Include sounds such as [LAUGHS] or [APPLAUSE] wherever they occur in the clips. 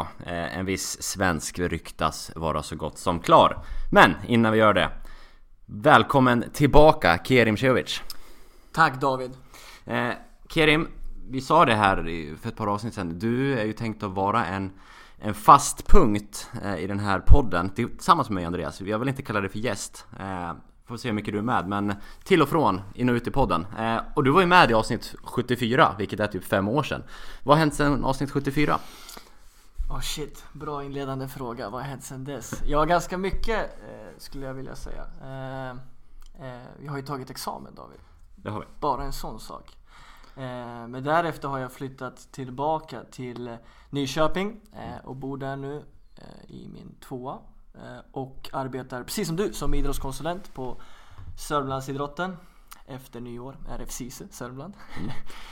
eh, en viss svensk ryktas vara så gott som klar. Men innan vi gör det, välkommen tillbaka Kerim Cehovic. Tack David. Eh, Kerim, vi sa det här för ett par avsnitt sedan. Du är ju tänkt att vara en, en fast punkt eh, i den här podden tillsammans med mig Andreas. Jag vill inte kalla dig för gäst. Eh, får se hur mycket du är med, men till och från, in och ut i podden. Eh, och du var ju med i avsnitt 74, vilket är typ fem år sedan. Vad har hänt sedan avsnitt 74? Oh shit, bra inledande fråga. Vad har hänt sedan dess? Ja, ganska mycket eh, skulle jag vilja säga. Eh, eh, vi har ju tagit examen David. Det har vi. Bara en sån sak. Eh, men därefter har jag flyttat tillbaka till Nyköping eh, och bor där nu eh, i min tvåa. Och arbetar precis som du som idrottskonsulent på Sörmlandsidrotten efter nyår, RF SISU Sörmland. Mm.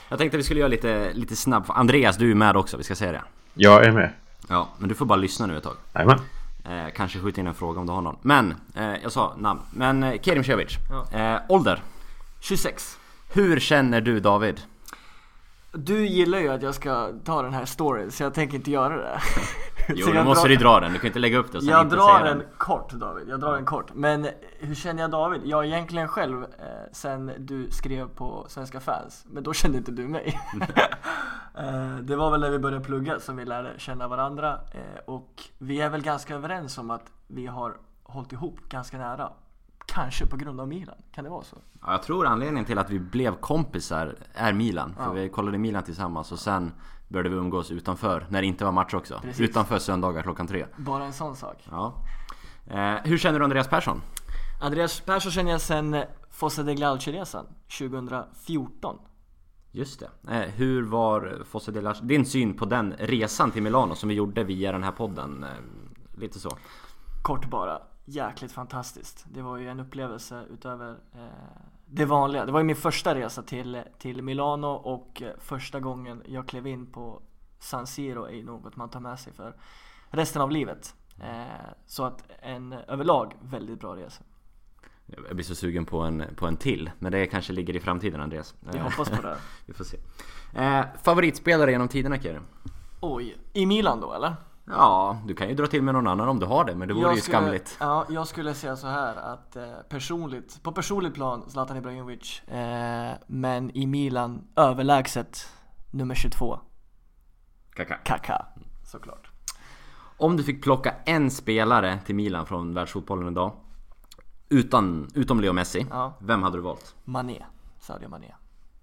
Jag tänkte att vi skulle göra lite, lite snabbt. Andreas, du är med också, vi ska säga det. Jag är med. Ja, men du får bara lyssna nu ett tag. Jajamän. Eh, kanske skjuta in en fråga om du har någon. Men, eh, jag sa namn. Men eh, Kerim Cevic. Ja. Eh, ålder? 26. Hur känner du David? Du gillar ju att jag ska ta den här storyn, så jag tänker inte göra det. [LAUGHS] jo, då måste du dra den. Du kan inte lägga upp det och sen Jag drar den, den kort David, jag drar den kort. Men hur känner jag David? Jag egentligen själv eh, sen du skrev på Svenska fans, men då kände inte du mig. [LAUGHS] [LAUGHS] eh, det var väl när vi började plugga som vi lärde känna varandra eh, och vi är väl ganska överens om att vi har hållit ihop ganska nära Kanske på grund av Milan, kan det vara så? Ja, jag tror anledningen till att vi blev kompisar är Milan. För ja. vi kollade Milan tillsammans och sen började vi umgås utanför, när det inte var match också. Precis. Utanför söndagar klockan tre. Bara en sån sak. Ja. Eh, hur känner du Andreas Persson? Andreas Persson känner jag sen Fossa de Glalci-resan 2014. Just det. Eh, hur var eh, Fosse de Glalci, din syn på den resan till Milano som vi gjorde via den här podden? Eh, lite så. Kort bara jäkligt fantastiskt. Det var ju en upplevelse utöver eh, det vanliga. Det var ju min första resa till, till Milano och eh, första gången jag klev in på San Siro är något man tar med sig för resten av livet. Eh, så att en överlag väldigt bra resa. Jag blir så sugen på en, på en till, men det kanske ligger i framtiden Andreas. Jag hoppas på det. [LAUGHS] Vi får se. Eh, favoritspelare genom tiderna Kjell? Oj, i Milan då eller? Ja, du kan ju dra till med någon annan om du har det, men det vore jag ju skulle, skamligt. Ja, jag skulle säga så här att eh, personligt, på personligt plan Zlatan Ibrahimovic, eh, men i Milan överlägset nummer 22. Kaka. Kaka, såklart. Om du fick plocka en spelare till Milan från världsfotbollen idag, utan, utom Leo Messi, ja. vem hade du valt? Mané, Sadio Mané.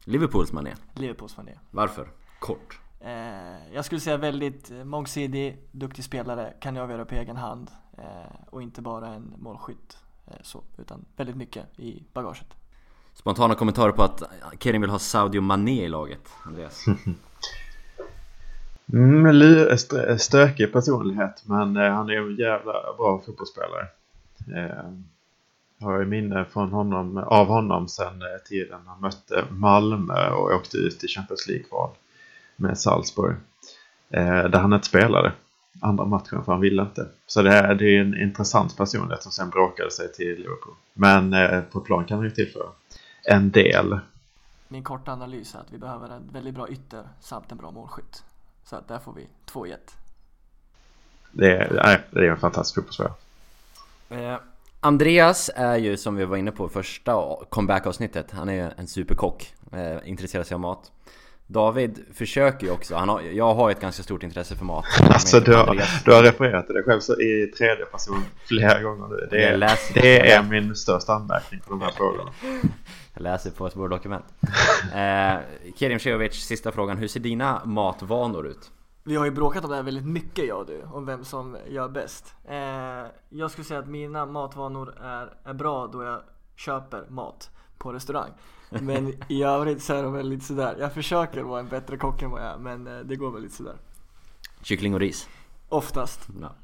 Liverpools Mané? Liverpools Mané. Varför? Kort. Eh, jag skulle säga väldigt mångsidig, duktig spelare, kan avgöra på egen hand eh, och inte bara en målskytt eh, så, utan väldigt mycket i bagaget. Spontana kommentarer på att Kerim vill ha Sadio Mané i laget, Andreas? [LAUGHS] mm, stökig personlighet men han är en jävla bra fotbollsspelare. Jag har ju minne från honom, av honom sen tiden han mötte Malmö och åkte ut i Champions League-val med Salzburg. Eh, där han inte spelade andra matchen för han ville inte. Så det är, det är en intressant personlighet som sen bråkade sig till Liverpool. Men eh, på plan kan han ju tillföra en del. Min korta analys är att vi behöver en väldigt bra ytter samt en bra målskytt. Så att där får vi två i ett. Det är, det är en fantastisk fotbollsspelare. Eh, Andreas är ju som vi var inne på första comeback-avsnittet. Han är en superkock. Eh, intresserar sig av mat. David försöker ju också, han har, jag har ett ganska stort intresse för mat Alltså du har, du har refererat till dig själv så i tredje person flera gånger nu Det, är, läser, det är min största anmärkning på de här frågorna Jag läser på ett dokument eh, Kerim Cehovic, sista frågan, hur ser dina matvanor ut? Vi har ju bråkat om det här väldigt mycket jag och du, om vem som gör bäst eh, Jag skulle säga att mina matvanor är, är bra då jag köper mat på restaurang men i övrigt så är de väl lite sådär. Jag försöker vara en bättre kock än vad jag är men eh, det går väl lite sådär. Kyckling och ris? Oftast. Ja,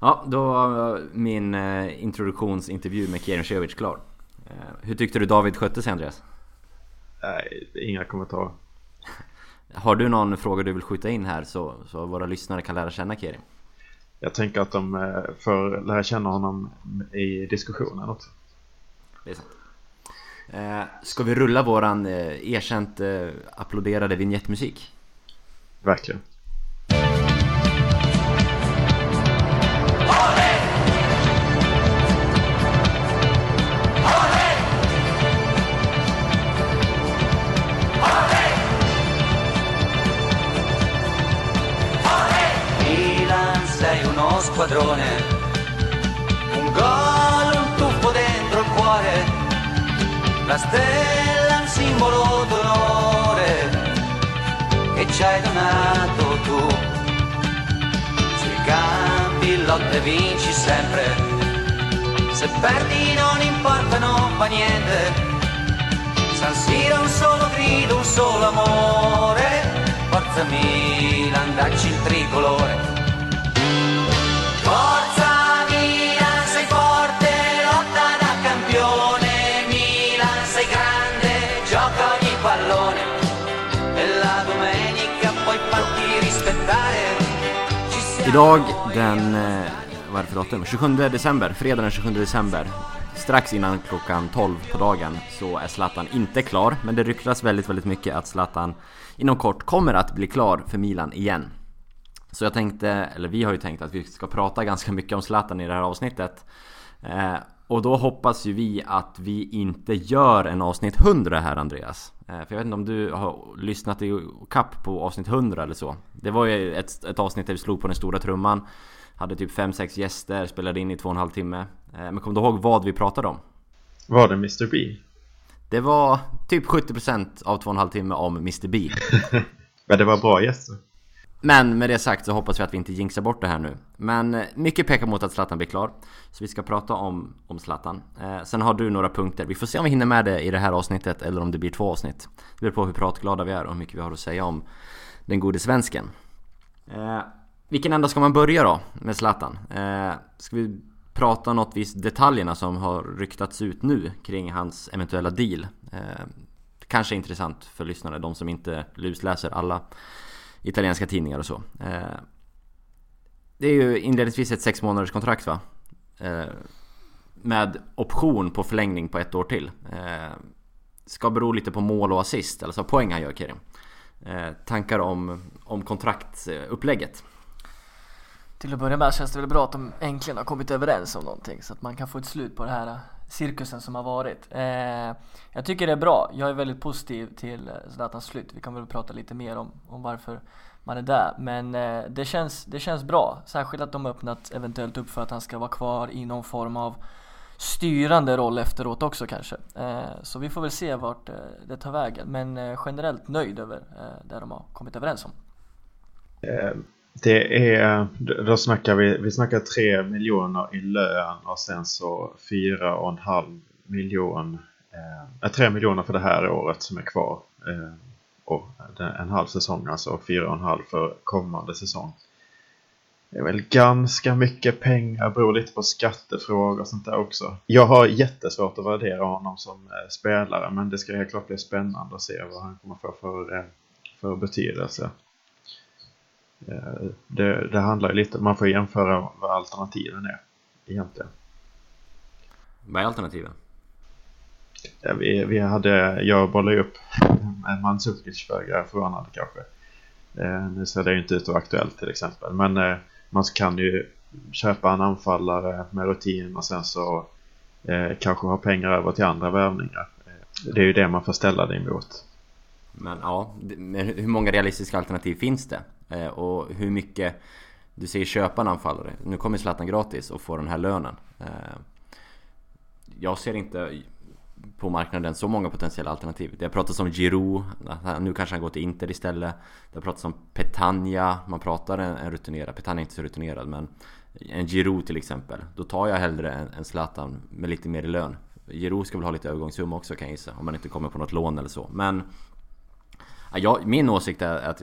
ja då var min eh, introduktionsintervju med Kieran Cevic klar. Eh, hur tyckte du David skötte sig Andreas? Nej, inga kommentarer. Har du någon fråga du vill skjuta in här så, så våra lyssnare kan lära känna Kerim? Jag tänker att de får lära känna honom i diskussionen också. Det är sant. Eh, ska vi rulla våran eh, erkänt eh, applåderade vignettmusik? Verkligen. Squadrone. Un gol, un tuffo dentro il cuore, la stella un simbolo d'onore che ci hai donato tu. Sui campi lotte vinci sempre, se perdi non importa, non fa niente. San Siro un solo grido, un solo amore, forza Milan, dacci il tricolore. Idag den, eh, vad är det för datum? 27 december, fredag den 27 december. Strax innan klockan 12 på dagen så är Zlatan inte klar Men det ryktas väldigt, väldigt mycket att Zlatan inom kort kommer att bli klar för Milan igen. Så jag tänkte, eller vi har ju tänkt att vi ska prata ganska mycket om Zlatan i det här avsnittet. Eh, och då hoppas ju vi att vi inte gör en avsnitt 100 här Andreas eh, För jag vet inte om du har lyssnat i kapp på avsnitt 100 eller så Det var ju ett, ett avsnitt där vi slog på den stora trumman Hade typ 5-6 gäster, spelade in i två och en halv timme eh, Men kommer du ihåg vad vi pratade om? Var det Mr B? Det var typ 70% av två och en halv timme om Mr B [LAUGHS] Men det var bra gäster. Men med det sagt så hoppas vi att vi inte jinxar bort det här nu. Men eh, mycket pekar mot att Zlatan blir klar. Så vi ska prata om, om Zlatan. Eh, Sen har du några punkter. Vi får se om vi hinner med det i det här avsnittet eller om det blir två avsnitt. Det beror på hur pratglada vi är och hur mycket vi har att säga om den gode svensken. Eh, Vilken ända ska man börja då med Zlatan? Eh, ska vi prata något vis detaljerna som har ryktats ut nu kring hans eventuella deal? Eh, kanske intressant för lyssnare, de som inte lusläser alla italienska tidningar och så. Eh, det är ju inledningsvis ett sex månaders kontrakt va? Eh, med option på förlängning på ett år till. Eh, ska bero lite på mål och assist, alltså poäng han gör Kerim. Tankar om, om kontraktsupplägget? Till att börja med känns det väl bra att de äntligen har kommit överens om någonting så att man kan få ett slut på det här cirkusen som har varit. Eh, jag tycker det är bra. Jag är väldigt positiv till eh, Zlatans slut. Vi kan väl prata lite mer om, om varför man är där. Men eh, det, känns, det känns bra. Särskilt att de öppnat eventuellt upp för att han ska vara kvar i någon form av styrande roll efteråt också kanske. Eh, så vi får väl se vart eh, det tar vägen. Men eh, generellt nöjd över eh, det de har kommit överens om. Eh, det är, då snackar vi, vi snackar 3 miljoner i lön och sen så 4,5 miljon, eh, eh 3 miljoner för det här året som är kvar. Eh, och en halv säsong alltså och 4,5 för kommande säsong. Det är väl ganska mycket pengar, beror lite på skattefrågor och sånt där också. Jag har jättesvårt att värdera honom som eh, spelare men det ska helt klart bli spännande att se vad han kommer få för, eh, för betydelse. Eh, Det, det handlar ju lite, man får jämföra vad alternativen är egentligen. Vad är alternativen? Ja, vi, vi hade, jag bollade upp [LAUGHS] en Mandzukic föga förvånande kanske. Eh, nu ser det ju inte ut att vara aktuellt till exempel. Men eh, man kan ju köpa en anfallare med rutin och sen så eh, kanske ha pengar över till andra värvningar. Eh, det är ju det man får ställa det emot. Men ja, men hur många realistiska alternativ finns det? Eh, och hur mycket Du säger köpa en anfallare Nu kommer Zlatan gratis och får den här lönen. Eh, Jag ser inte på marknaden så många potentiella alternativ. Det har pratats om Giroud. Nu kanske han går till Inter istället. Det har pratats om Petagna. Man pratar en, en rutinerad Petagna är inte så rutinerad men En Giroud till exempel. Då tar jag hellre en, en Zlatan med lite mer i lön. Giroud ska väl ha lite övergångssumma också kan jag gissa Om man inte kommer på något lån eller så. Men Ja, min åsikt är att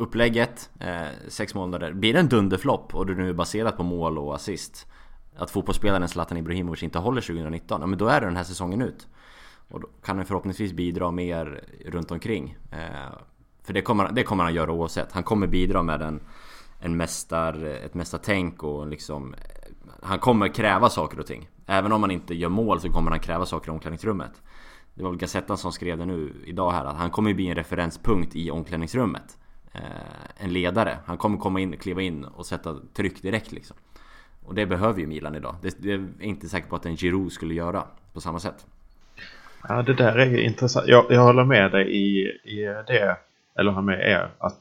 upplägget, eh, sex månader, blir det en dunderflopp och det nu är baserat på mål och assist Att fotbollsspelaren Zlatan Ibrahimovic inte håller 2019, ja men då är det den här säsongen ut. Och då kan han förhoppningsvis bidra mer runt omkring. Eh, För det kommer, det kommer han göra oavsett, han kommer bidra med en, en mästar, ett mästartänk och liksom eh, Han kommer kräva saker och ting. Även om han inte gör mål så kommer han kräva saker i omklädningsrummet. Det var väl Gazettan som skrev det nu idag här att han kommer bli en referenspunkt i omklädningsrummet. Eh, en ledare. Han kommer komma in, kliva in och sätta tryck direkt liksom. Och det behöver ju Milan idag. Det, det är inte säker på att en Giroud skulle göra på samma sätt. Ja, det där är ju intressant. Jag, jag håller med dig i, i det, eller håller med er, att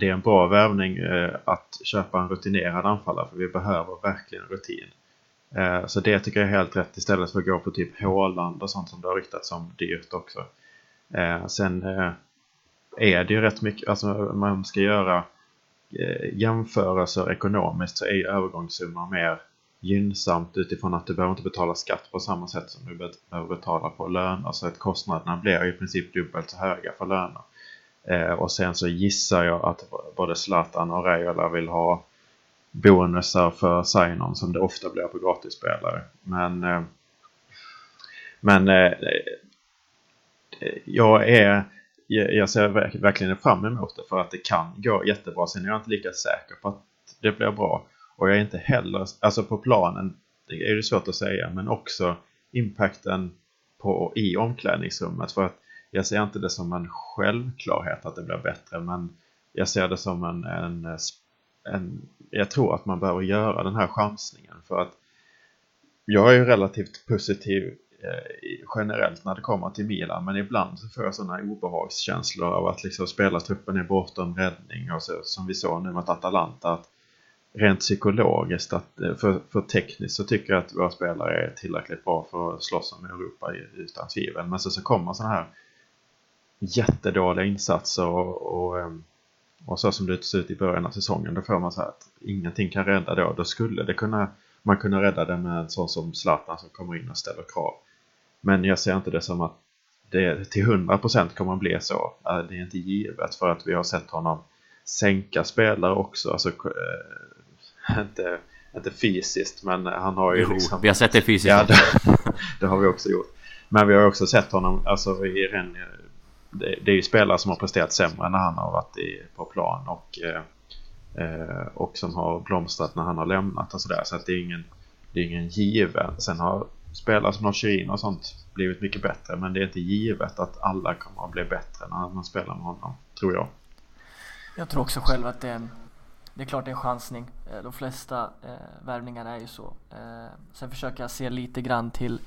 det är en bra värvning eh, att köpa en rutinerad anfallare för vi behöver verkligen rutin. Eh, så det tycker jag är helt rätt istället för att gå på typ Håland och sånt som det har ryktats om dyrt också. Eh, sen eh, är det ju rätt mycket, alltså man ska göra eh, jämförelser ekonomiskt så är ju övergångssumman mer gynnsamt utifrån att du behöver inte betala skatt på samma sätt som du behöver betala på löner. Så alltså, att kostnaderna blir i princip dubbelt så höga för löner. Eh, och sen så gissar jag att både Zlatan och Raiola vill ha bonusar för sign-on som det ofta blir på gratisspelare. Men, eh, men eh, eh jag är jag ser verkligen fram emot det för att det kan gå jättebra. Sen är jag inte lika säker på att det blir bra. Och jag är inte heller, alltså på planen, det är det svårt att säga, men också impacten på, i omklädningsrummet. För att jag ser inte det som en självklarhet att det blir bättre, men jag ser det som en, en, en jag tror att man behöver göra den här chansningen för att jag är ju relativt positiv Eh, generellt när det kommer till Milan men ibland så får jag sådana obehagskänslor av att liksom spelartruppen är bortom räddning och så, som vi såg nu mot Atalanta att rent psykologiskt, att, eh, för, för tekniskt så tycker jag att våra spelare är tillräckligt bra för att slåss om Europa utan tvivel. Men så, så kommer sådana här jättedåliga insatser och, och, ehm, och, så som det ser ut i början av säsongen. Då får man så här att ingenting kan rädda då. Då skulle det kunna, man kunna rädda det med en sån som Zlatan som kommer in och ställer krav. Men jag ser inte det som att det till 100% kommer att bli så. Det är inte givet för att vi har sett honom sänka spelare också. Alltså, eh, [LAUGHS] inte, inte fysiskt men han har ju jo, liksom... Vi har sett det fysiskt. Ja, det, [LAUGHS] det, har vi också gjort. Men vi har också sett honom alltså, i ren det, det är ju spelare som har presterat sämre när han har varit i, på plan och, eh, eh och som har blomstrat när han har lämnat och sådär. Så att det är ingen, det är ingen given. Sen har spelare som Nocherin och sånt blivit mycket bättre men det är inte givet att alla kommer att bli bättre när man spelar med honom, tror jag. Jag tror också själv att det är, en, det är klart det är en chansning. Eh, de flesta eh, värvningar är ju så. Eh, sen försöker jag se lite grann till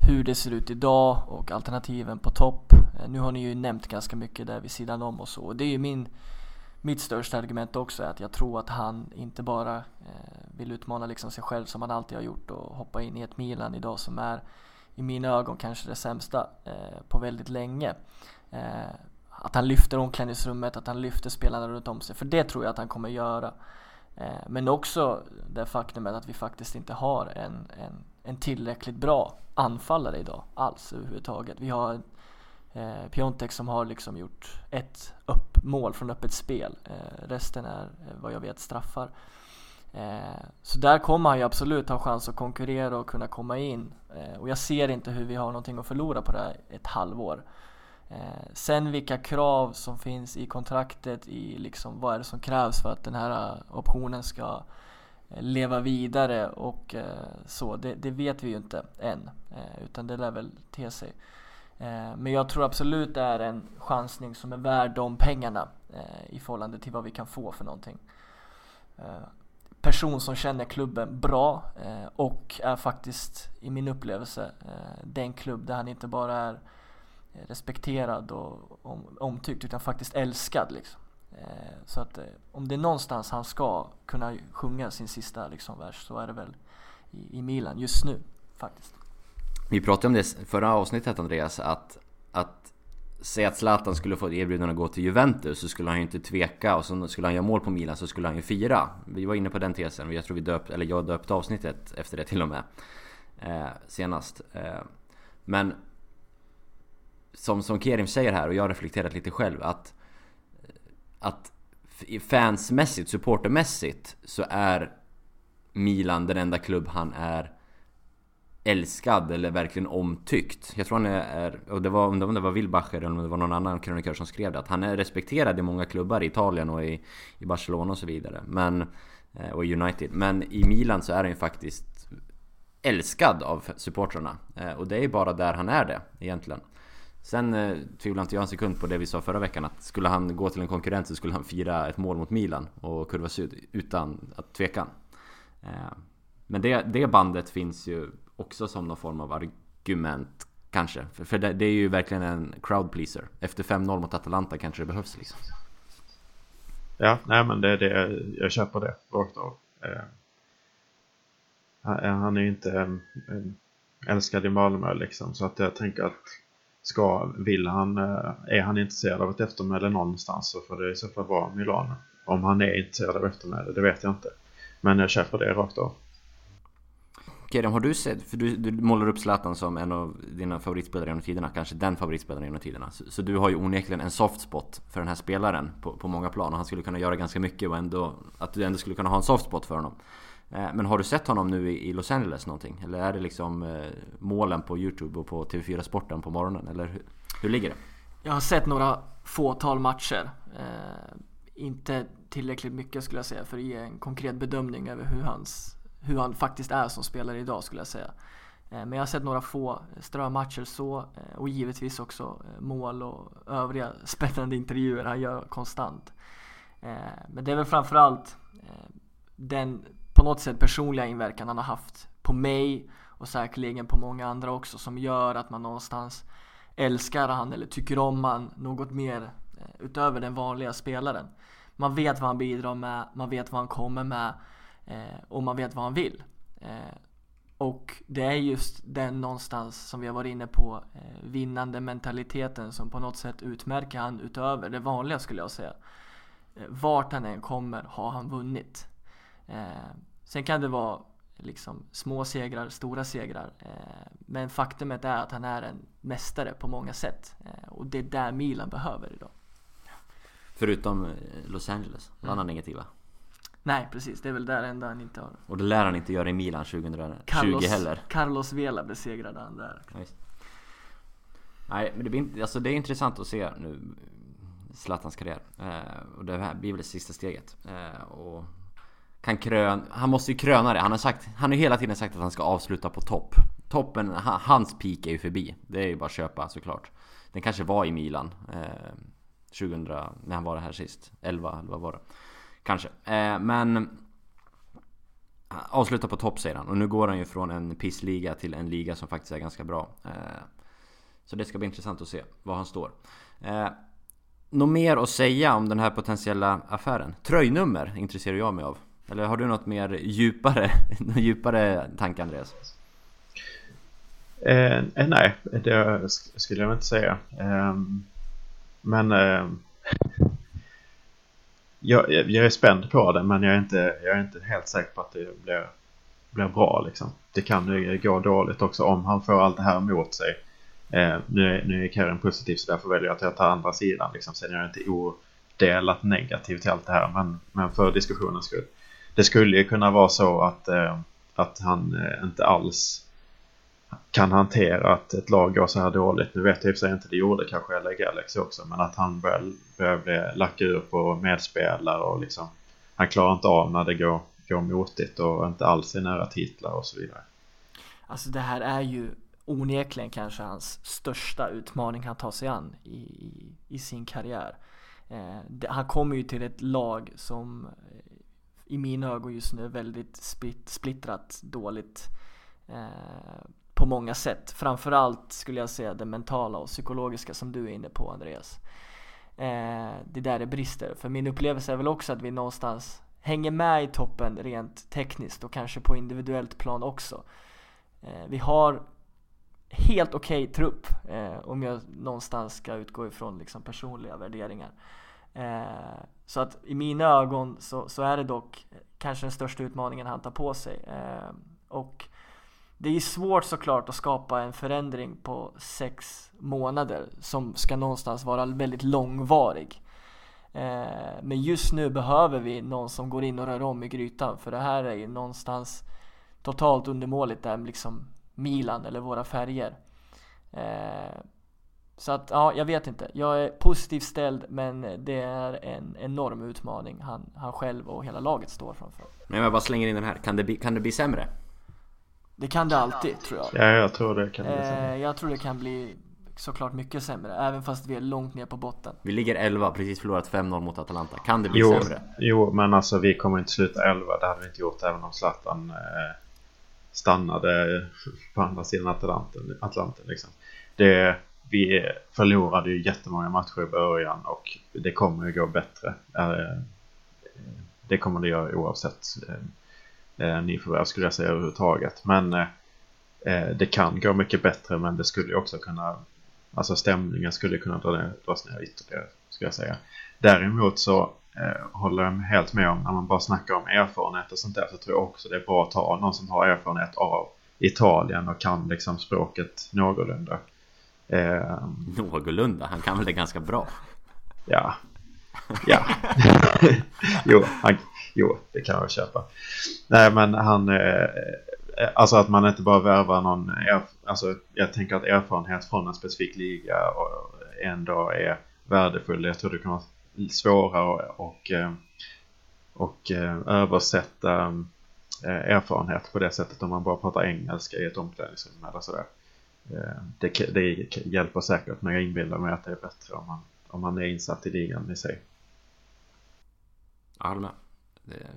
hur det ser ut idag och alternativen på topp. Eh, nu har ni ju nämnt ganska mycket där vid sidan om och så. Och det är ju min, mitt största argument också, är att jag tror att han inte bara eh, vill utmana liksom sig själv som han alltid har gjort och hoppa in i ett Milan idag som är i mina ögon kanske det sämsta eh, på väldigt länge. Eh, att han lyfter omklädningsrummet, att han lyfter spelarna runt om sig, för det tror jag att han kommer göra. Eh, men också det faktumet att vi faktiskt inte har en, en, en tillräckligt bra anfallare idag alls överhuvudtaget. Vi har eh, Piontek som har liksom gjort ett upp mål från öppet spel. Eh, resten är eh, vad jag vet straffar. Eh, så där kommer han ju absolut ha chans att konkurrera och kunna komma in. Eh, och jag ser inte hur vi har någonting att förlora på det här ett halvår. Eh, sen vilka krav som finns i kontraktet, i liksom vad är det som krävs för att den här eh, optionen ska eh, leva vidare och så, det, det, vet vi ju inte än. utan det lär väl te sig. Eh, men jag tror absolut det är en chansning som är värd de pengarna eh, i förhållande till vad vi kan få för någonting. Eh, person som känner klubben bra och är faktiskt i min upplevelse den klubb där han inte bara är respekterad och omtyckt utan faktiskt älskad. Liksom. Så att om det är någonstans han ska kunna sjunga sin sista liksom, vers så är det väl i Milan just nu faktiskt. Vi pratade om det förra avsnittet Andreas, att, att säga att Zlatan skulle få erbjudande att gå till Juventus så skulle han ju inte tveka och så skulle han göra mål på Milan så skulle han ju fira. Vi var inne på den tesen och jag tror vi döpt, eller jag döpte avsnittet efter det till och med. Eh, senast. Eh, men som, som Kerim säger här och jag har reflekterat lite själv att att fansmässigt, supportermässigt så är Milan den enda klubb han är älskad eller verkligen omtyckt. Jag tror han är, och det var, om det var Wilbacher eller om det var någon annan krönikör som skrev det, att han är respekterad i många klubbar i Italien och i, i Barcelona och så vidare. Men, eh, och i United. Men i Milan så är han ju faktiskt älskad av supportrarna. Eh, och det är bara där han är det egentligen. Sen eh, tvivlar inte jag en sekund på det vi sa förra veckan att skulle han gå till en konkurrent så skulle han fira ett mål mot Milan och kurva syd utan att tveka. Eh, men det, det bandet finns ju också som någon form av argument kanske. För, för det, det, är ju verkligen en crowd pleaser. Efter 5-0 mot Atalanta kanske det behövs liksom. Ja, nej men det är det, jag köper det rakt av. Eh, han är ju inte eh, älskad i Malmö liksom så att jag tänker att ska, vill han, eh, är han intresserad av ett eftermäle någonstans så får det i så fall vara Milano. Om han är intresserad av eftermäle, det vet jag inte. Men jag köper det rakt av. Kerem, har du sett, för du, du målar upp Zlatan som en av dina favoritspelare genom tiderna, kanske den favoritspelaren genom tiderna. Så, så, du har ju onekligen en soft spot för den här spelaren på, på många plan och han skulle kunna göra ganska mycket och ändå, att du ändå skulle kunna ha en soft spot för honom. Eh, men har du sett honom nu i, i Los Angeles någonting? Eller är det liksom eh, målen på Youtube och på TV4 Sporten på morgonen? Eller hur, hur ligger det? Jag har sett några fåtal matcher. Eh, inte tillräckligt mycket skulle jag säga för att ge en konkret bedömning över hur, hans, hur han faktiskt är som spelare idag skulle jag säga. Eh, men jag har sett några få eh, strömatcher så eh, och givetvis också mål och övriga [LAUGHS] spännande intervjuer han gör konstant. Men det är väl framförallt den på något sätt personliga inverkan han har haft på mig och säkerligen på många andra också som gör att man någonstans älskar han eller tycker om han något mer utöver den vanliga spelaren. Man vet vad han bidrar med, man vet vad han kommer med och man vet vad han vill. Eh, och det är just den någonstans som vi har varit inne på, eh, vinnande mentaliteten som på något sätt utmärker han utöver det vanliga skulle jag säga. Eh, vart han än kommer har han vunnit. Eh, sen kan det vara liksom små segrar, stora segrar. Eh, men faktumet är att han är en mästare på många sätt. och det är där Milan behöver idag. Förutom eh, Los Angeles, mm. han inget va? Nej precis, det är väl där enda han inte har Och det lär han inte göra i Milan 2020 Carlos, heller. Carlos Vela besegrade han där. Ja, Nej men det, blir, alltså det är intressant att se nu Zlatans karriär. Eh, Och det här blir väl det sista steget. Eh, och kan krön, Han måste ju kröna det, han har sagt Han har ju hela tiden sagt att han ska avsluta på topp. Toppen, hans peak är ju förbi. Det är ju bara att köpa såklart. Den kanske var i Milan eh, 2000, när han var här sist. 11 eller vad var det? Kanske. Eh, men avslutar på topp säger han. Och nu går han ju från en pissliga till en liga som faktiskt är ganska bra. Eh, så det ska bli intressant att se var han står. Eh, något mer att säga om den här potentiella affären? Tröjnummer intresserar jag mig av. Eller har du något mer djupare, [LAUGHS] djupare tanke Andreas? Eh, eh, nej, det skulle jag inte säga. Eh, men eh, jag, jag, är spänd på det men jag är inte, jag är inte helt säker på att det blir, blir bra liksom. Det kan ju gå dåligt också om han får allt det här emot sig. Eh, nu, är, nu är Karin positiv så därför väljer jag att jag tar andra sidan liksom. Sen är jag inte odelat negativ till allt det här men, men för diskussionens skull. Det skulle ju kunna vara så att, eh, att han eh, inte alls kan hantera att ett lag går så här dåligt. Nu vet jag i och för sig inte, det gjorde kanske LA Galaxy också, men att han börjar, började lacka ur på medspelare och liksom han klarar inte av när det går, går motigt och inte alls är nära titlar och så vidare. Alltså det här är ju onekligen kanske hans största utmaning han tar sig an i, i, i sin karriär. Eh, det, han kommer ju till ett lag som eh, i mina ögon just nu är väldigt split, splittrat, dåligt. Eh, på många sätt. Framförallt skulle jag säga det mentala och psykologiska som du är inne på Andreas. Eh, det där det brister. För min upplevelse är väl också att vi någonstans hänger med i toppen rent tekniskt och kanske på individuellt plan också. Eh, vi har helt okej okay trupp eh, om jag någonstans ska utgå ifrån liksom personliga värderingar. Eh, så att i mina ögon så, så, är det dock kanske den största utmaningen han tar på sig. Eh, och det är svårt såklart att skapa en förändring på sex månader som ska någonstans vara väldigt långvarig. Eh, men just nu behöver vi någon som går in och rör om i grytan för det här är ju någonstans totalt undermåligt där liksom Milan eller våra färger. Eh, så att ja, jag vet inte. Jag är positivt ställd men det är en enorm utmaning han, han själv och hela laget står framför. Men jag bara slänger in den här. Kan det bli, kan det bli sämre? Det kan det alltid tror jag. Ja, jag tror det kan bli eh, sämre. Jag tror det kan bli såklart mycket sämre, även fast vi är långt ner på botten. Vi ligger 11, precis förlorat 5-0 mot Atalanta. Kan det bli jo, sämre? Jo, men alltså vi kommer inte sluta 11. Det hade vi inte gjort även om Zlatan eh, stannade på andra sidan Atlanten. Atlanten liksom. det, vi förlorade ju jättemånga matcher i början och det kommer ju gå bättre. Eh, det kommer det göra oavsett eh, nyförvärv skulle jag säga överhuvudtaget. Men eh, det kan gå mycket bättre men det skulle också kunna Alltså stämningen skulle kunna dra ner, dras ner ytterligare skulle jag säga. Däremot så eh, håller jag helt med om när man bara snackar om erfarenhet och sånt där så tror jag också det är bra att ta någon som har erfarenhet av Italien och kan liksom språket någorlunda. Eh, någorlunda? Han kan väl det ganska bra? Ja. Ja. [LAUGHS] jo, han, jo, det kan jag köpa. Nej, men han... Eh, eh, alltså att man inte bara värvar någon... Eh, alltså, jag tänker att erfarenhet från en specifik liga och eh, ändå är värdefull. Jag tror det kan vara svårare och, och, översätta erfarenhet på det sättet om man bara pratar engelska i ett omklädningsrum eller sådär. Det, det hjälper säkert men jag inbillar mig att det är bättre om man, om man är insatt i ligan i sig. Jag håller med.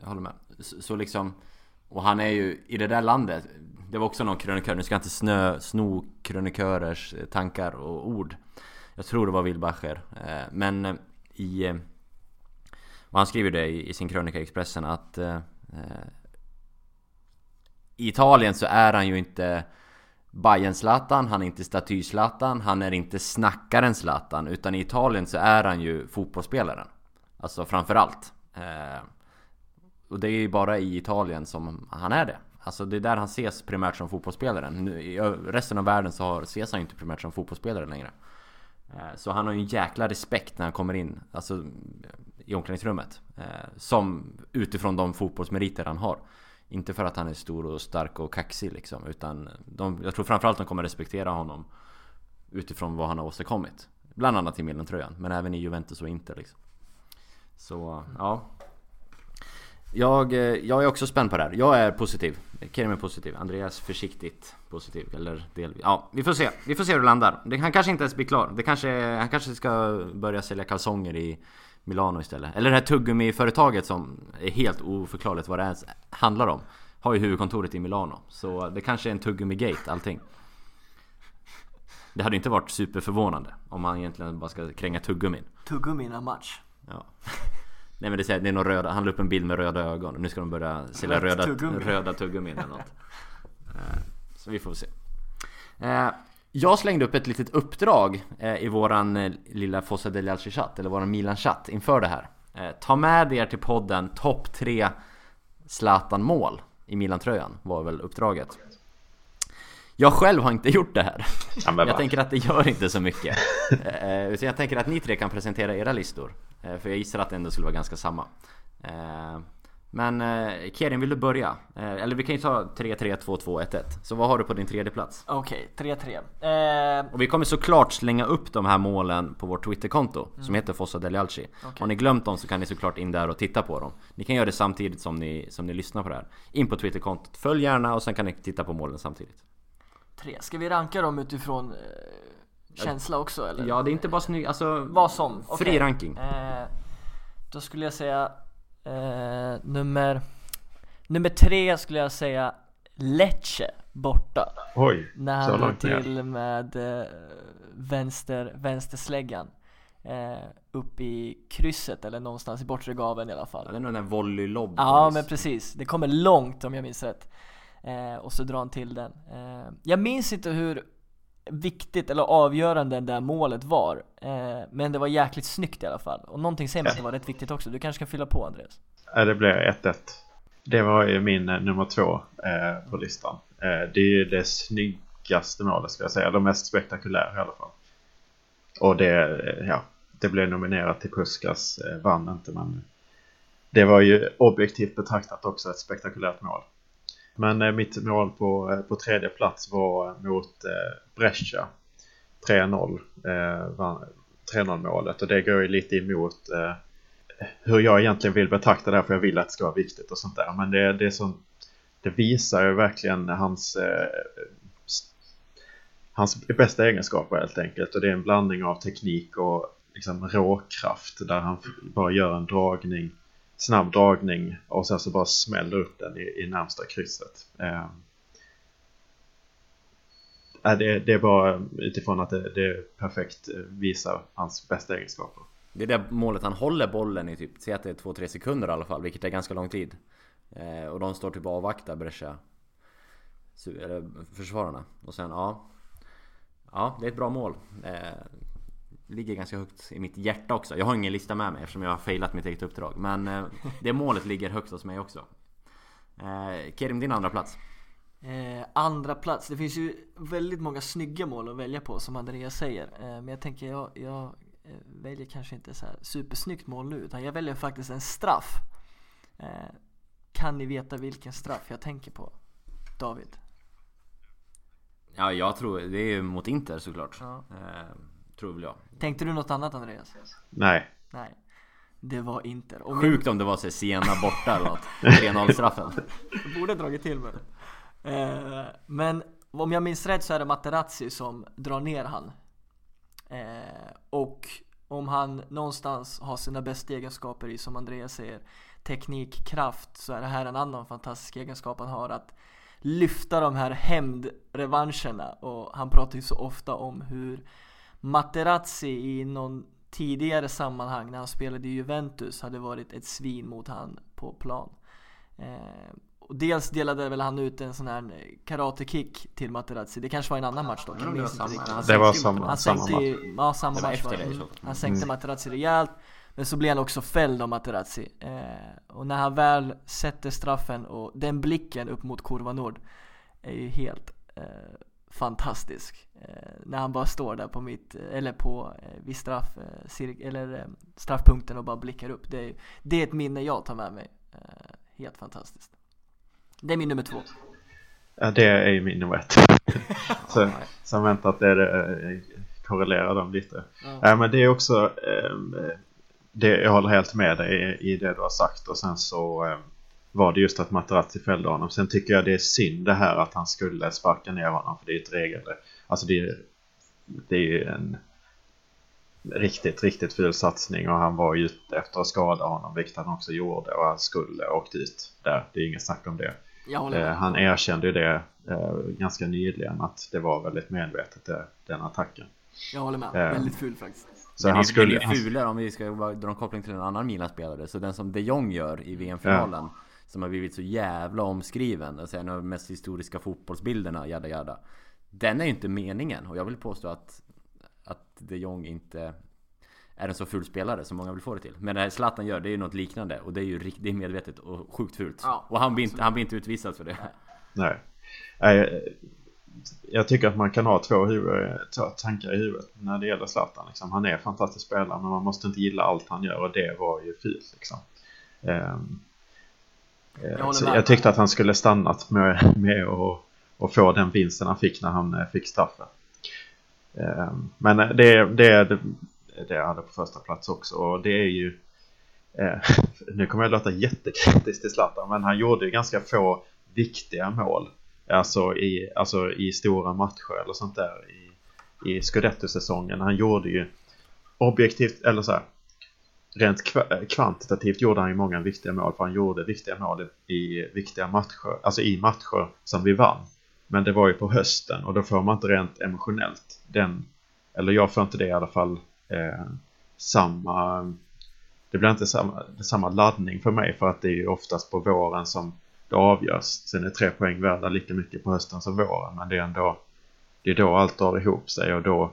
Jag håller med. Så, så liksom Och han är ju i det där landet Det var också någon krönikör, nu ska jag inte snö, sno krönikörers eh, tankar och ord Jag tror det var Wilbacher eh, Men eh, i Och han skriver det i sin krönika i Expressen att i Italien så är han ju inte Bayern Zlatan, han är inte staty Zlatan, han är inte snackaren Zlatan Utan i Italien så är han ju fotbollsspelaren Alltså framförallt eh, och det är ju bara i Italien som han är det. Alltså det är där han ses primärt som fotbollsspelaren I resten av världen så ses han ju inte primärt som fotbollsspelare längre. Eh, så han har ju en jäkla respekt när han kommer in Alltså i omklädningsrummet eh, Som utifrån de fotbollsmeriter han har. Inte för att han är stor och stark och kaxig liksom Utan de, jag tror framförallt de kommer respektera honom Utifrån vad han har åstadkommit. Bland annat i Milan-tröjan Men även i Juventus och Inter liksom. Så ja jag, jag är också spänd på det här. Jag är positiv. Kerim är positiv. Andreas försiktigt positiv. Eller delvis. Ja, vi får se. Vi får se hur det landar. Det, han kanske inte ens blir klar. Det kanske, han kanske ska börja sälja kalsonger i Milano istället. Eller det här tuggummi-företaget som är helt oförklarligt vad det ens handlar om. Har ju huvudkontoret i Milano. Så det kanske är en tuggummi-gate allting. Det hade inte varit superförvånande om man egentligen bara ska kränga tuggummin. Tuggummin match. Ja. Nej men det är, det är någon röda, han la upp en bild med röda ögon. Nu ska de börja sälja röda tuggummi. röda tuggummin eller något. Eh, så vi får se. Eh, jag slängde upp ett litet uppdrag eh, i våran lilla Fossa del chatt eller våran Milan-chatt inför det här. Ta med er till podden topp 3 Zlatan-mål i Milan-tröjan var väl uppdraget. Jag själv har inte gjort det här. Ja, jag tänker att det gör inte så mycket. Så jag tänker att ni tre kan presentera era listor. För jag gissar att det ändå skulle vara ganska samma. Men eh, Kerin, vill du börja? Eh, eller vi kan ju ta 3-3, 2-2, 1-1. Så vad har du på din tredje plats? Okej, okay, 3-3. Eh... Och vi kommer såklart slänga upp de här målen på vårt Twitterkonto mm. som heter Fossa Delialci. Okay. Har ni glömt dem så kan ni såklart in där och titta på dem. Ni kan göra det samtidigt som ni, som ni lyssnar på det här. In på Twitterkontot, följ gärna och sen kan ni titta på målen samtidigt. 3. Ska vi ranka dem utifrån eh, känsla också eller? Ja, det är inte bara snyggt, alltså... Vad som? Okay. Fri ranking. Eh, då skulle jag säga Eh, nummer, nummer tre skulle jag säga Lecce borta. Oj, När han drog till med eh, vänster, vänstersläggan. Eh, upp i krysset eller någonstans i bortre gaven i alla fall. det är nog den där volley-lobb. Ja men precis, det kommer långt om jag minns rätt. Eh, och så drar han till den. Eh, jag minns inte hur viktigt eller avgörande det där målet var. Eh, men det var jäkligt snyggt i alla fall. Och någonting säger mig att det var rätt viktigt också. Du kanske kan fylla på Andreas? Ja, det blev 1-1. Det var ju min eh, nummer två eh, på listan. Eh, det är ju det snyggaste målet ska jag säga. Det mest spektakulära i alla fall. Och det, eh, ja, det blev nominerat till Puskas. Eh, vann inte men det var ju objektivt betraktat också ett spektakulärt mål. Men eh, mitt mål på, eh, på tredje plats var eh, mot eh, Brescia. 3-0. Eh, 3-0 målet och det går ju lite emot eh, hur jag egentligen vill betrakta det här för jag vill att det ska vara viktigt och sånt där. Men det, det, är så, det visar ju verkligen hans, eh, hans bästa egenskaper helt enkelt. Och det är en blandning av teknik och liksom råkraft där han bara gör en dragning snabb dragning och sen så bara smäller upp den i, i närmsta krysset. Eh, eh det, det är bara utifrån att det, det perfekt eh, visar hans bästa egenskaper. Det är det målet han håller bollen i typ, säg att det är 2-3 sekunder i alla fall, vilket är ganska lång tid. Eh, och de står typ och avvaktar Brescia. Eller försvararna. Och sen, ja. Ja, det är ett bra mål. Eh, ligger ganska högt i mitt hjärta också. Jag har ingen lista med mig eftersom jag har failat mitt eget uppdrag. Men eh, det målet ligger högst hos mig också. Eh, Kerim, din andra plats? Eh, andra plats, det finns ju väldigt många snygga mål att välja på som Andreas säger. Eh, men jag tänker jag, jag eh, väljer kanske inte så här supersnyggt mål nu utan jag väljer faktiskt en straff. Eh, kan ni veta vilken straff jag tänker på? David? Ja, jag tror det är mot Inter såklart. Ja. Tror väl jag. Tänkte du något annat Andreas? Nej. Nej. Det var Inter. Och Sjukt om det var så här Siena borta eller något. 3-0 straffen. Jag borde dragit till med det. Eh, men om jag minns rätt så är det Materazzi som drar ner han. Eh, och om han någonstans har sina bästa egenskaper i, som Andreas säger, teknik, kraft, så är det här en annan fantastisk egenskap han har. Att lyfta de här hämndrevanscherna. Och han pratar ju så ofta om hur Materazzi i någon tidigare sammanhang när han spelade i Juventus hade varit ett svin mot han på plan. Eh, och dels delade väl han ut en sån här karate-kick till Materazzi. Det kanske var en annan match dock. Var minns inte samma- riktigt. han Det sänkte var samma. Han samma sänkte ju, ja samma Det var match var det Mm. Han sänkte Materazzi rejält. Men så blir han också fälld av Materazzi. Eh, och när han väl sätter straffen och den blicken upp mot Kurva Nord är ju helt eh, fantastisk. Eh, när han bara står där på mitt, eller på, eh, vid straff, eh, eller eh, straffpunkten och bara blickar upp. Det är, det är ett minne jag tar med mig. Eh, helt fantastiskt. Det är min nummer två. Ja, det är ju min nummer ett. [LAUGHS] så, så jag väntar att det är det, eh, korrelerar dem lite. Ja. Ja, men det är också, det, jag håller helt med dig i, i det du har sagt och sen så var det just att Materazzi fällde honom. Sen tycker jag det är synd det här att han skulle sparka ner honom för det är ett regel. Alltså det är, det är ju en riktigt, riktigt ful satsning och han var ju ute efter att skada honom vilket han också gjorde och han skulle åkt ut där. Det är inget snack om det. Eh, han erkände ju det eh, ganska nyligen att det var väldigt medvetet det, den attacken. Jag håller med. Eh, Väldigt ful faktiskt. Så Men han det, skulle... det är ju fulare om vi ska dra en koppling till en annan Milan-spelare. Så den som de Jong gör i VM-finalen. Som har blivit så jävla omskriven. Alltså en av de mest historiska fotbollsbilderna, jada jada. Den är ju inte meningen. Och jag vill påstå att, att de Jong inte är en så ful spelare som många vill få det till. Men det här Zlatan gör, det är ju något liknande. Och det är ju det är medvetet och sjukt fult. Ja, och han blir, inte, han blir inte utvisad för det. Nej. Nej, Jag tycker att man kan ha två, huvud, två tankar i huvudet när det gäller Zlatan. Liksom. Han är en fantastisk spelare men man måste inte gilla allt han gör och det var ju fult. Liksom. Eh, Jag så jag tyckte att han skulle stannat med, med att och få den vinsten han fick när han eh, fick straffen. Ehm, men det, det det, det jag hade på första plats också och det är ju eh, [LAUGHS] nu kommer jag låta jättekritisk till Zlatan men han gjorde ju ganska få viktiga mål Alltså i, alltså i stora matcher eller sånt där i, i Scudetto-säsongen. Han gjorde ju objektivt, eller så här, rent eh, kvantitativt gjorde han ju många viktiga mål för han gjorde viktiga mål i viktiga matcher, alltså i matcher som vi vann. Men det var ju på hösten och då får man inte rent emotionellt den, eller jag får inte det i alla fall, eh, samma, det blir inte samma, samma laddning för mig för att det är ju oftast på våren som det avgörs. Sen är tre poäng värda lika mycket på hösten som våren men det är ändå det är då allt drar ihop sig och då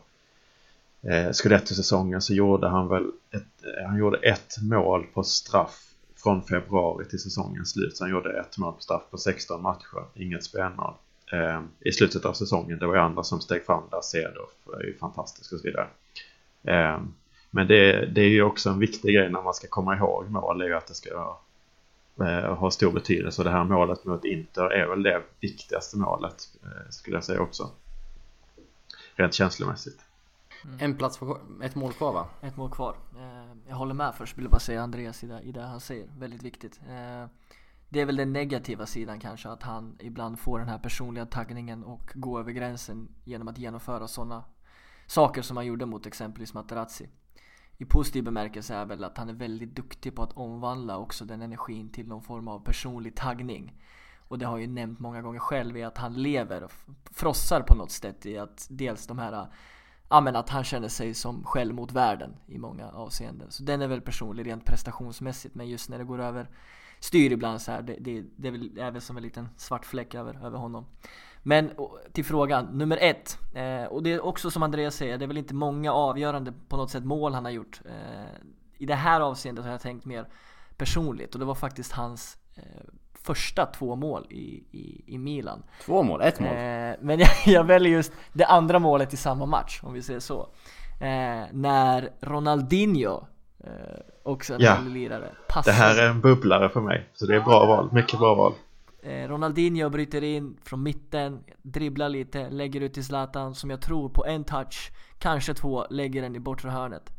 eh, Scudetto-säsongen så gjorde han väl ett, eh, han gjorde ett mål på straff från februari till säsongens slut. Så han gjorde ett mål på straff på 16 matcher, inget spelmål. Eh, I slutet av säsongen, det var ju andra som steg fram där, Cedorf eh, är ju fantastisk och så vidare. Eh, men det, det är ju också en viktig grej när man ska komma ihåg mål, det är ju att det ska eh, ha stor betydelse. Och det här målet mot Inter är väl det viktigaste målet, eh, skulle jag säga också. Rent känslomässigt. En plats på, ett mål kvar va? Ett mål kvar. Eh, jag håller med först, vill jag bara säga Andreas i det, i det han säger. Väldigt viktigt. Eh, det är väl den negativa sidan kanske, att han ibland får den här personliga taggningen och gå över gränsen genom att genomföra sådana saker som han gjorde mot exempelvis Materazzi. I positiv bemärkelse är väl att han är väldigt duktig på att omvandla också den energin till någon form av personlig taggning. Och det har jag ju nämnt många gånger själv i att han lever frossar på något sätt i att dels de här ja men att han känner sig som själv mot världen i många avseenden. Så den är väl personlig rent prestationsmässigt men just när det går över styr ibland så här, det, det, det är väl även som en liten svart fläck över, över honom. Men till frågan, nummer ett. Eh, och det är också som Andreas säger, det är väl inte många avgörande på något sätt mål han har gjort. Eh, I det här avseendet har jag tänkt mer personligt och det var faktiskt hans första två mål i, i, i Milan. Två mål? Ett mål? Eh, men jag, [LAUGHS] jag, väljer just det andra målet i samma match, om vi säger så. Eh, när Ronaldinho, eh, också en ja. lirare, passar. Det här är en bubblare för mig, så det är bra val, mycket bra val. Eh, Ronaldinho bryter in från mitten, dribblar lite, lägger ut till Zlatan som jag tror på en touch, kanske två, lägger den i bortre hörnet.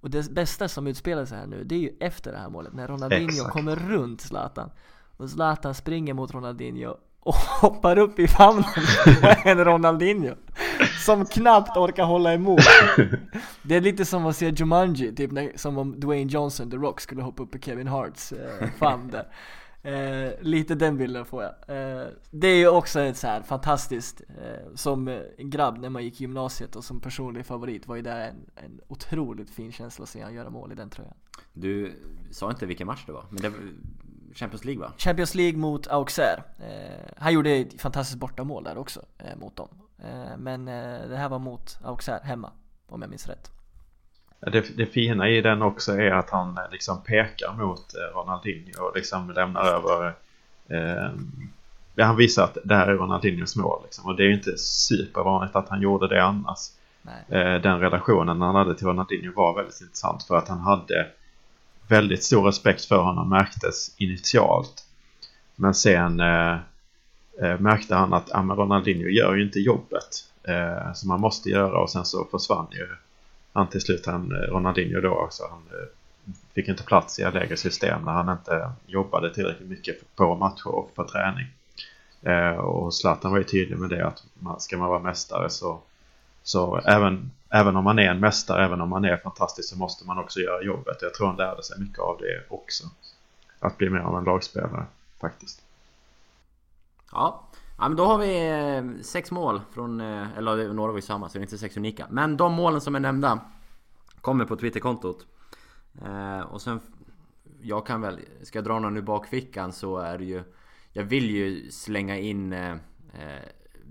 Och det bästa som utspelar sig här nu, det är ju efter det här målet när Ronaldinho Exakt. kommer runt Zlatan. Och Zlatan springer mot Ronaldinho och [LAUGHS] hoppar upp i famnen på en Ronaldinho Som knappt orkar hålla emot Det är lite som att se Jumanji, typ när, som om Dwayne Johnson, The Rock, skulle hoppa upp i Kevin Harts eh, famn där Eh, lite den bilden får jag. Eh, det är ju också ett så här fantastiskt, eh, som grabb när man gick i gymnasiet och som personlig favorit var ju det en, en otroligt fin känsla att se han göra mål i den tröjan. Du sa inte vilken match det var, men det var Champions League va? Champions League mot Auxerre. Eh, han gjorde ett fantastiskt bortamål där också eh, mot dem. Eh, men det här var mot Auxerre hemma, om jag minns rätt. Det, det fina i den också är att han eh, liksom pekar mot eh, Ronaldinho och liksom lämnar över eh, han visar att det här är Ronaldinhos mål liksom. och det är ju inte supervanligt att han gjorde det annars. Eh, den relationen han hade till Ronaldinho var väldigt intressant för att han hade väldigt stor respekt för honom märktes initialt. Men sen eh, eh märkte han att ah, Ronaldinho gör ju inte jobbet eh, som han måste göra och sen så försvann ju han till slut, han, Ronaldinho då också, han eh, fick inte plats i lägre system när han inte jobbade tillräckligt mycket på matcher och på träning. Eh, och Zlatan var ju tydlig med det att man, ska man vara mästare så, så även, även om man är en mästare, även om man är fantastisk så måste man också göra jobbet. Jag tror han lärde sig mycket av det också. Att bli mer av en lagspelare faktiskt. Ja, Ja men då har vi eh, sex mål från, eh, eller några var ju samma så det är inte sex unika. Men de målen som är nämnda kommer på Twitterkontot. Eh, och sen, jag kan väl, ska jag dra någon ur bakfickan så är det ju Jag vill ju slänga in eh,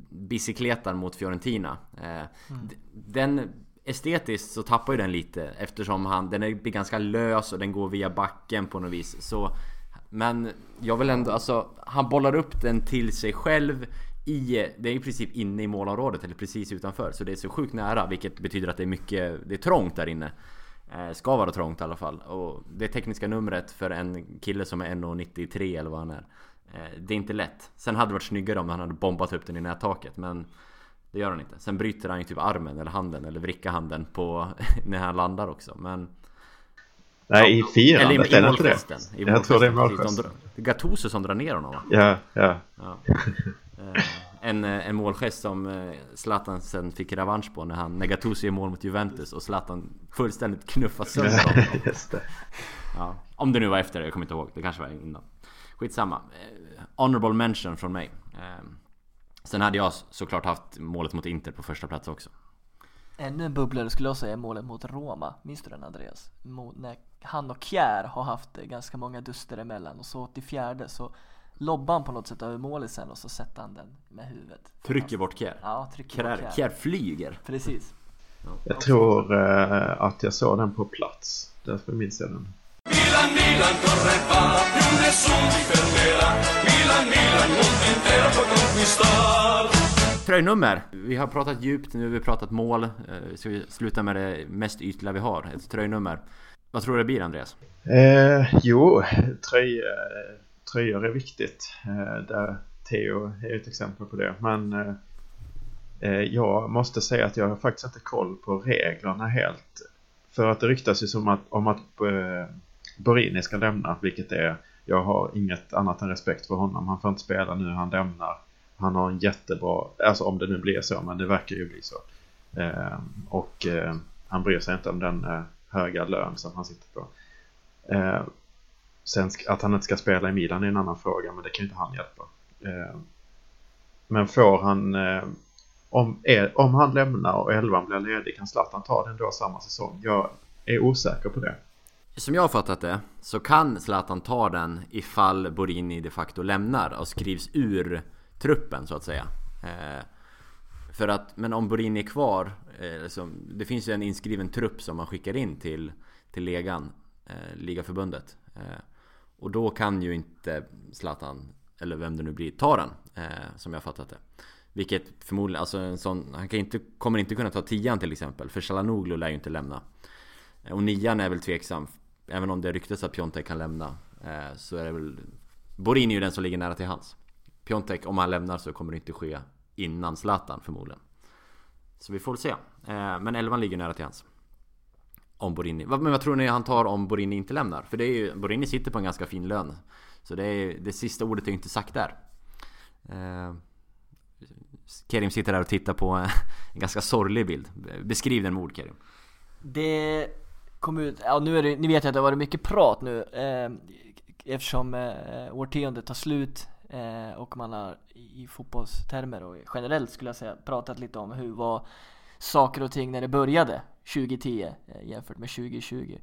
bicykletan mot Fiorentina. Mm. Den Estetiskt så tappar ju den lite eftersom han, den är ganska lös och den går via backen på något vis. Så men jag vill ändå, alltså han bollar upp den till sig själv i, det är i princip inne i målområdet eller precis utanför. Så det är så sjukt nära vilket betyder att det är mycket, det är trångt där inne. Eh, ska vara trångt i alla fall. Och det tekniska numret för en kille som är 1,93 eller vad han är. Eh, det är inte lätt. Sen hade det varit snyggare om han hade bombat upp den i nättaket men det gör han inte. Sen bryter han ju typ armen eller handen eller vrickar handen på [LAUGHS] när han landar också. Men Nej, i firandet Eller i, i, det inte det? I jag tror det är målgesten. Är Gattuso som drar ner honom va? Ja, ja. ja. Eh, en, eh, en målgest som eh, Zlatan sen fick revansch på när han, när Gattuso gör mål mot Juventus och Zlatan fullständigt knuffar sönder honom. [LAUGHS] Just det. Ja, om det nu var efter, jag kommer inte ihåg. Det kanske var innan. Skitsamma. Honorable mention från mig. Sen hade jag såklart haft målet mot Inter på första plats också. Ännu en bubblare skulle jag säga målet mot Roma. Minns du den Andreas? Mot när han och Kjär har haft ganska många duster emellan och så till fjärde så lobbar han på något sätt över målet sen och så sätter han den med huvudet. Trycker bort Kjär? Ja, trycker Kjär, bort Kjär. Kjär flyger. Precis. Ja. Jag tror uh, att jag såg den på plats. Därför minns jag den. Milan, Milan, corre va, più nessuno ti fermerà. Milan, Milan, mondo intero può conquistar. Tröjnummer. Vi har pratat djupt, nu har vi pratat mål. Eh, ska vi sluta med det mest ytliga vi har, ett tröjnummer. Vad tror du det blir Andreas? Eh, jo, tröj, tröjor är viktigt. Eh, där Theo är ett exempel på det. Men eh, eh, jag måste säga att jag har faktiskt inte koll på reglerna helt. För att det ryktas ju som att, om att eh, Borini ska lämna, vilket är jag har inget annat än respekt för honom. Han får inte spela nu, han lämnar. Han har en jättebra, alltså om det nu blir så, men det verkar ju bli så. Eh, och eh, han bryr sig inte om den eh, höga lön som han sitter på. Eh, sen att han inte ska spela i Milan är en annan fråga, men det kan ju inte han hjälpa. Eh, men får han, eh, om, er, om han lämnar och elvan blir ledig, kan Zlatan ta den då samma säsong? Jag är osäker på det. Som jag har fattat det så kan Zlatan ta den ifall Borini de facto lämnar och skrivs ur truppen så att säga. Eh, för att, men om Borini är kvar, eh, liksom, det finns ju en inskriven trupp som man skickar in till, till legan, eh, ligaförbundet. Eh, och då kan ju inte Zlatan, eller vem det nu blir, ta den. Eh, som jag har fattat det. Vilket förmodligen, alltså en sån, han kan inte, kommer inte kunna ta tian till exempel. För Chalanoglu lär ju inte lämna. Eh, och nian är väl tveksam. Även om det ryktas att Piontek kan lämna. Eh, så är det väl... Borini är ju den som ligger nära till hans. Piontek, om han lämnar så kommer det inte ske innan Zlatan förmodligen. Så vi får se. Eh, men elvan ligger nära till hans. Om Borini. Men vad tror ni han tar om Borini inte lämnar? För det är ju, Borini sitter på en ganska fin lön. Så det, är, det sista ordet är ju inte sagt där. Eh, Kerim sitter där och tittar på [LAUGHS] en ganska sorglig bild. Beskriv den med ord Kerim. Det kom ut, ja nu är det, ni vet ju att det har varit mycket prat nu eh, eftersom eh, årtiondet tar slut eh, och man har i fotbollstermer och generellt skulle jag säga pratat lite om hur var saker och ting när det började 2010 eh, jämfört med 2020.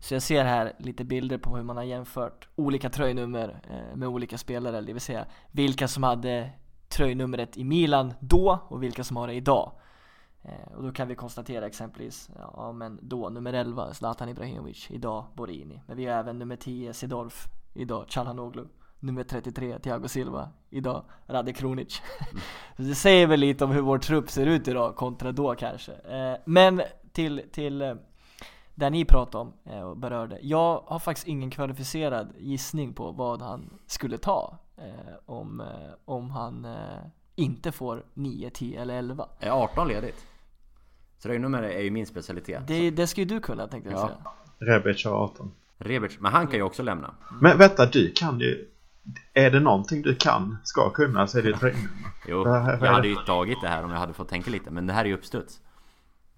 Så jag ser här lite bilder på hur man har jämfört olika tröjnummer eh, med olika spelare, det vill säga vilka som hade tröjnumret i Milan då och vilka som har det idag. Eh, och då kan vi konstatera exempelvis, ja men då nummer 11 Zlatan Ibrahimovic, idag Borini. Men vi har även nummer 10 Sidorf, idag Calhanoglu. Nummer 33 Thiago Silva, idag Rade Kronic. Så [LAUGHS] det säger väl lite om hur vår trupp ser ut idag kontra då kanske. Eh, men till, till eh, där ni pratade om eh, och berörde. Jag har faktiskt ingen kvalificerad gissning på vad han skulle ta eh, om, eh, om han eh, inte får 9, 10 eller 11. Är 18 ledigt? Tröjnummer är ju min specialitet. Det, det ska ju du kunna tänkte jag Ja. säga. Rebic har 18. Rebic, men han kan ju också lämna. Men vänta, du kan ju... Är det någonting du kan, ska kunna, så är det ju tröjnummer. Jo, jag hade ju tagit det här om jag hade fått tänka lite, men det här är ju uppstuds.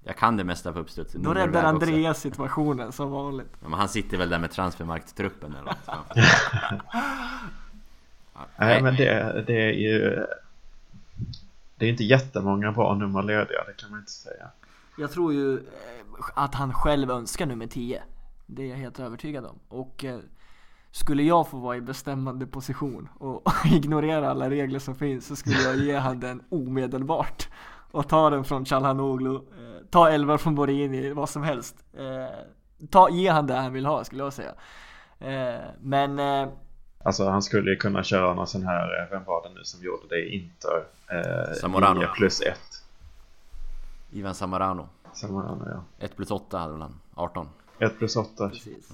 Jag kan det mesta på uppstuds. Då räddar också. Andreas situationen som vanligt. Ja, men han sitter väl där med transfermarkttruppen eller något. [LAUGHS] Ja, Nej, men det, det är ju... Det är inte jättemånga bra nummer lediga, det kan man inte säga. Jag tror ju eh, att han själv önskar nummer 10. Det är jag helt övertygad om. Och eh, skulle jag få vara i bestämmande position och [LAUGHS] ignorera alla regler som finns så skulle jag ge han den omedelbart. Och ta den från Calhanoglu, eh, ta 11 från Borini, vad som helst. Eh, ta, ge han det han vill ha skulle jag säga. Eh, men eh, Alltså han skulle ju kunna köra någon sån här, eh, vem var det nu som gjorde det i Inter? Eh, Zamorano. 9 plus 1. Ivan Samarano. Zamorano ja. 1 plus 8 hade väl han. 18. 1 plus 8. precis.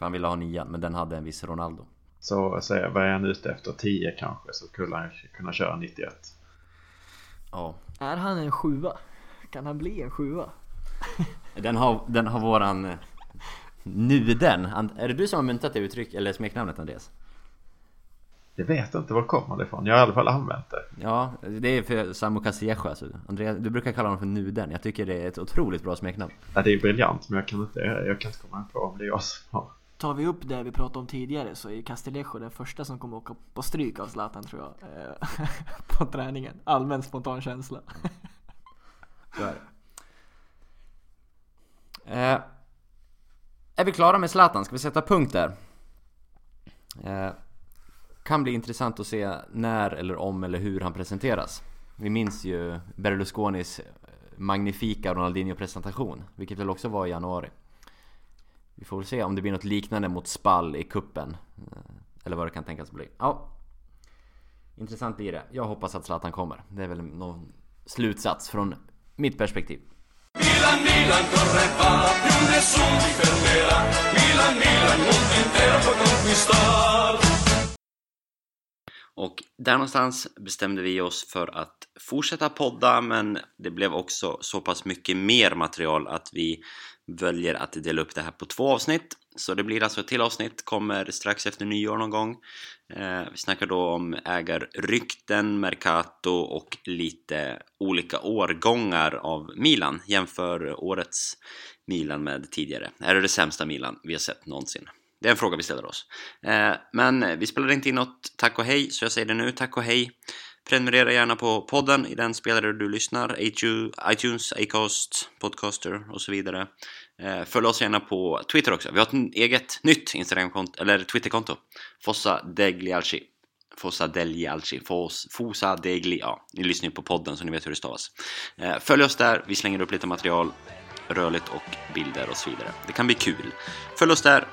För han ville ha 9 men den hade en viss Ronaldo. Så säger jag, vad är han ute efter? 10 kanske, så skulle han kunna köra 91. Ja. Är han en sjua? Kan han bli en sjua? [LAUGHS] Den har, den har våran... eh, Nuden. Är det du som har myntat det uttryck, eller smeknamnet Andreas? Jag vet inte var kommer det ifrån, jag har i alla fall använt det. Ja, det är för Samu Kasiecho alltså. Andreas, du brukar kalla honom för Nuden. Jag tycker det är ett otroligt bra smeknamn. Ja, det är briljant, men jag kan inte, jag kan inte komma på om det är jag som har. Tar vi upp det vi pratade om tidigare så är Castillejo den första som kommer åka på stryk av Zlatan tror jag. eh, [LAUGHS] på träningen. Allmän spontan känsla. [LAUGHS] Så är det. Eh, är vi klara med Zlatan? Ska vi sätta punkt där? Eh, kan bli intressant att se när eller om eller hur han presenteras. Vi minns ju Berlusconis eh, magnifika Ronaldinho-presentation, vilket väl också var i januari. Vi får väl se om det blir något liknande mot Spall i kuppen eh, Eller vad det kan tänkas bli. Ja. Intressant blir det. Jag hoppas att Zlatan kommer. Det är väl någon slutsats från mitt perspektiv. Milan, Milan, corre va, più nessuno ti fermerà. Milan, Milan, mondo intero può conquistar. Och där någonstans bestämde vi oss för att fortsätta podda men det blev också så pass mycket mer material att vi väljer att dela upp det här på två avsnitt. Så det blir alltså ett till avsnitt, kommer strax efter nyår någon gång. Eh, vi snackar då om ägarrykten, Mercato och lite olika årgångar av Milan. Jämför årets Milan med tidigare. Är det det sämsta Milan vi har sett någonsin? Det är en fråga vi ställer oss. Eh, men vi spelade inte in något tack och hej, så jag säger det nu. Tack och hej. Prenumerera gärna på podden i den spelare du lyssnar, iTunes, Acast, Podcaster och så vidare. Eh, följ oss gärna på Twitter också. Vi har ett eget nytt Instagramkonto, eller Twitterkonto. Fossa Deglialci. Fossa Deglialci. Fos, Fosa Degli. Ja, ni lyssnar ju på podden så ni vet hur det stavas. Eh, följ oss där. Vi slänger upp lite material, rörligt och bilder och så vidare. Det kan bli kul. Följ oss där.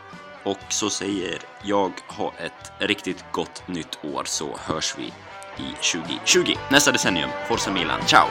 Och så säger jag ha ett riktigt gott nytt år så hörs vi i 2020. Nästa decennium, Forza Milan, ciao!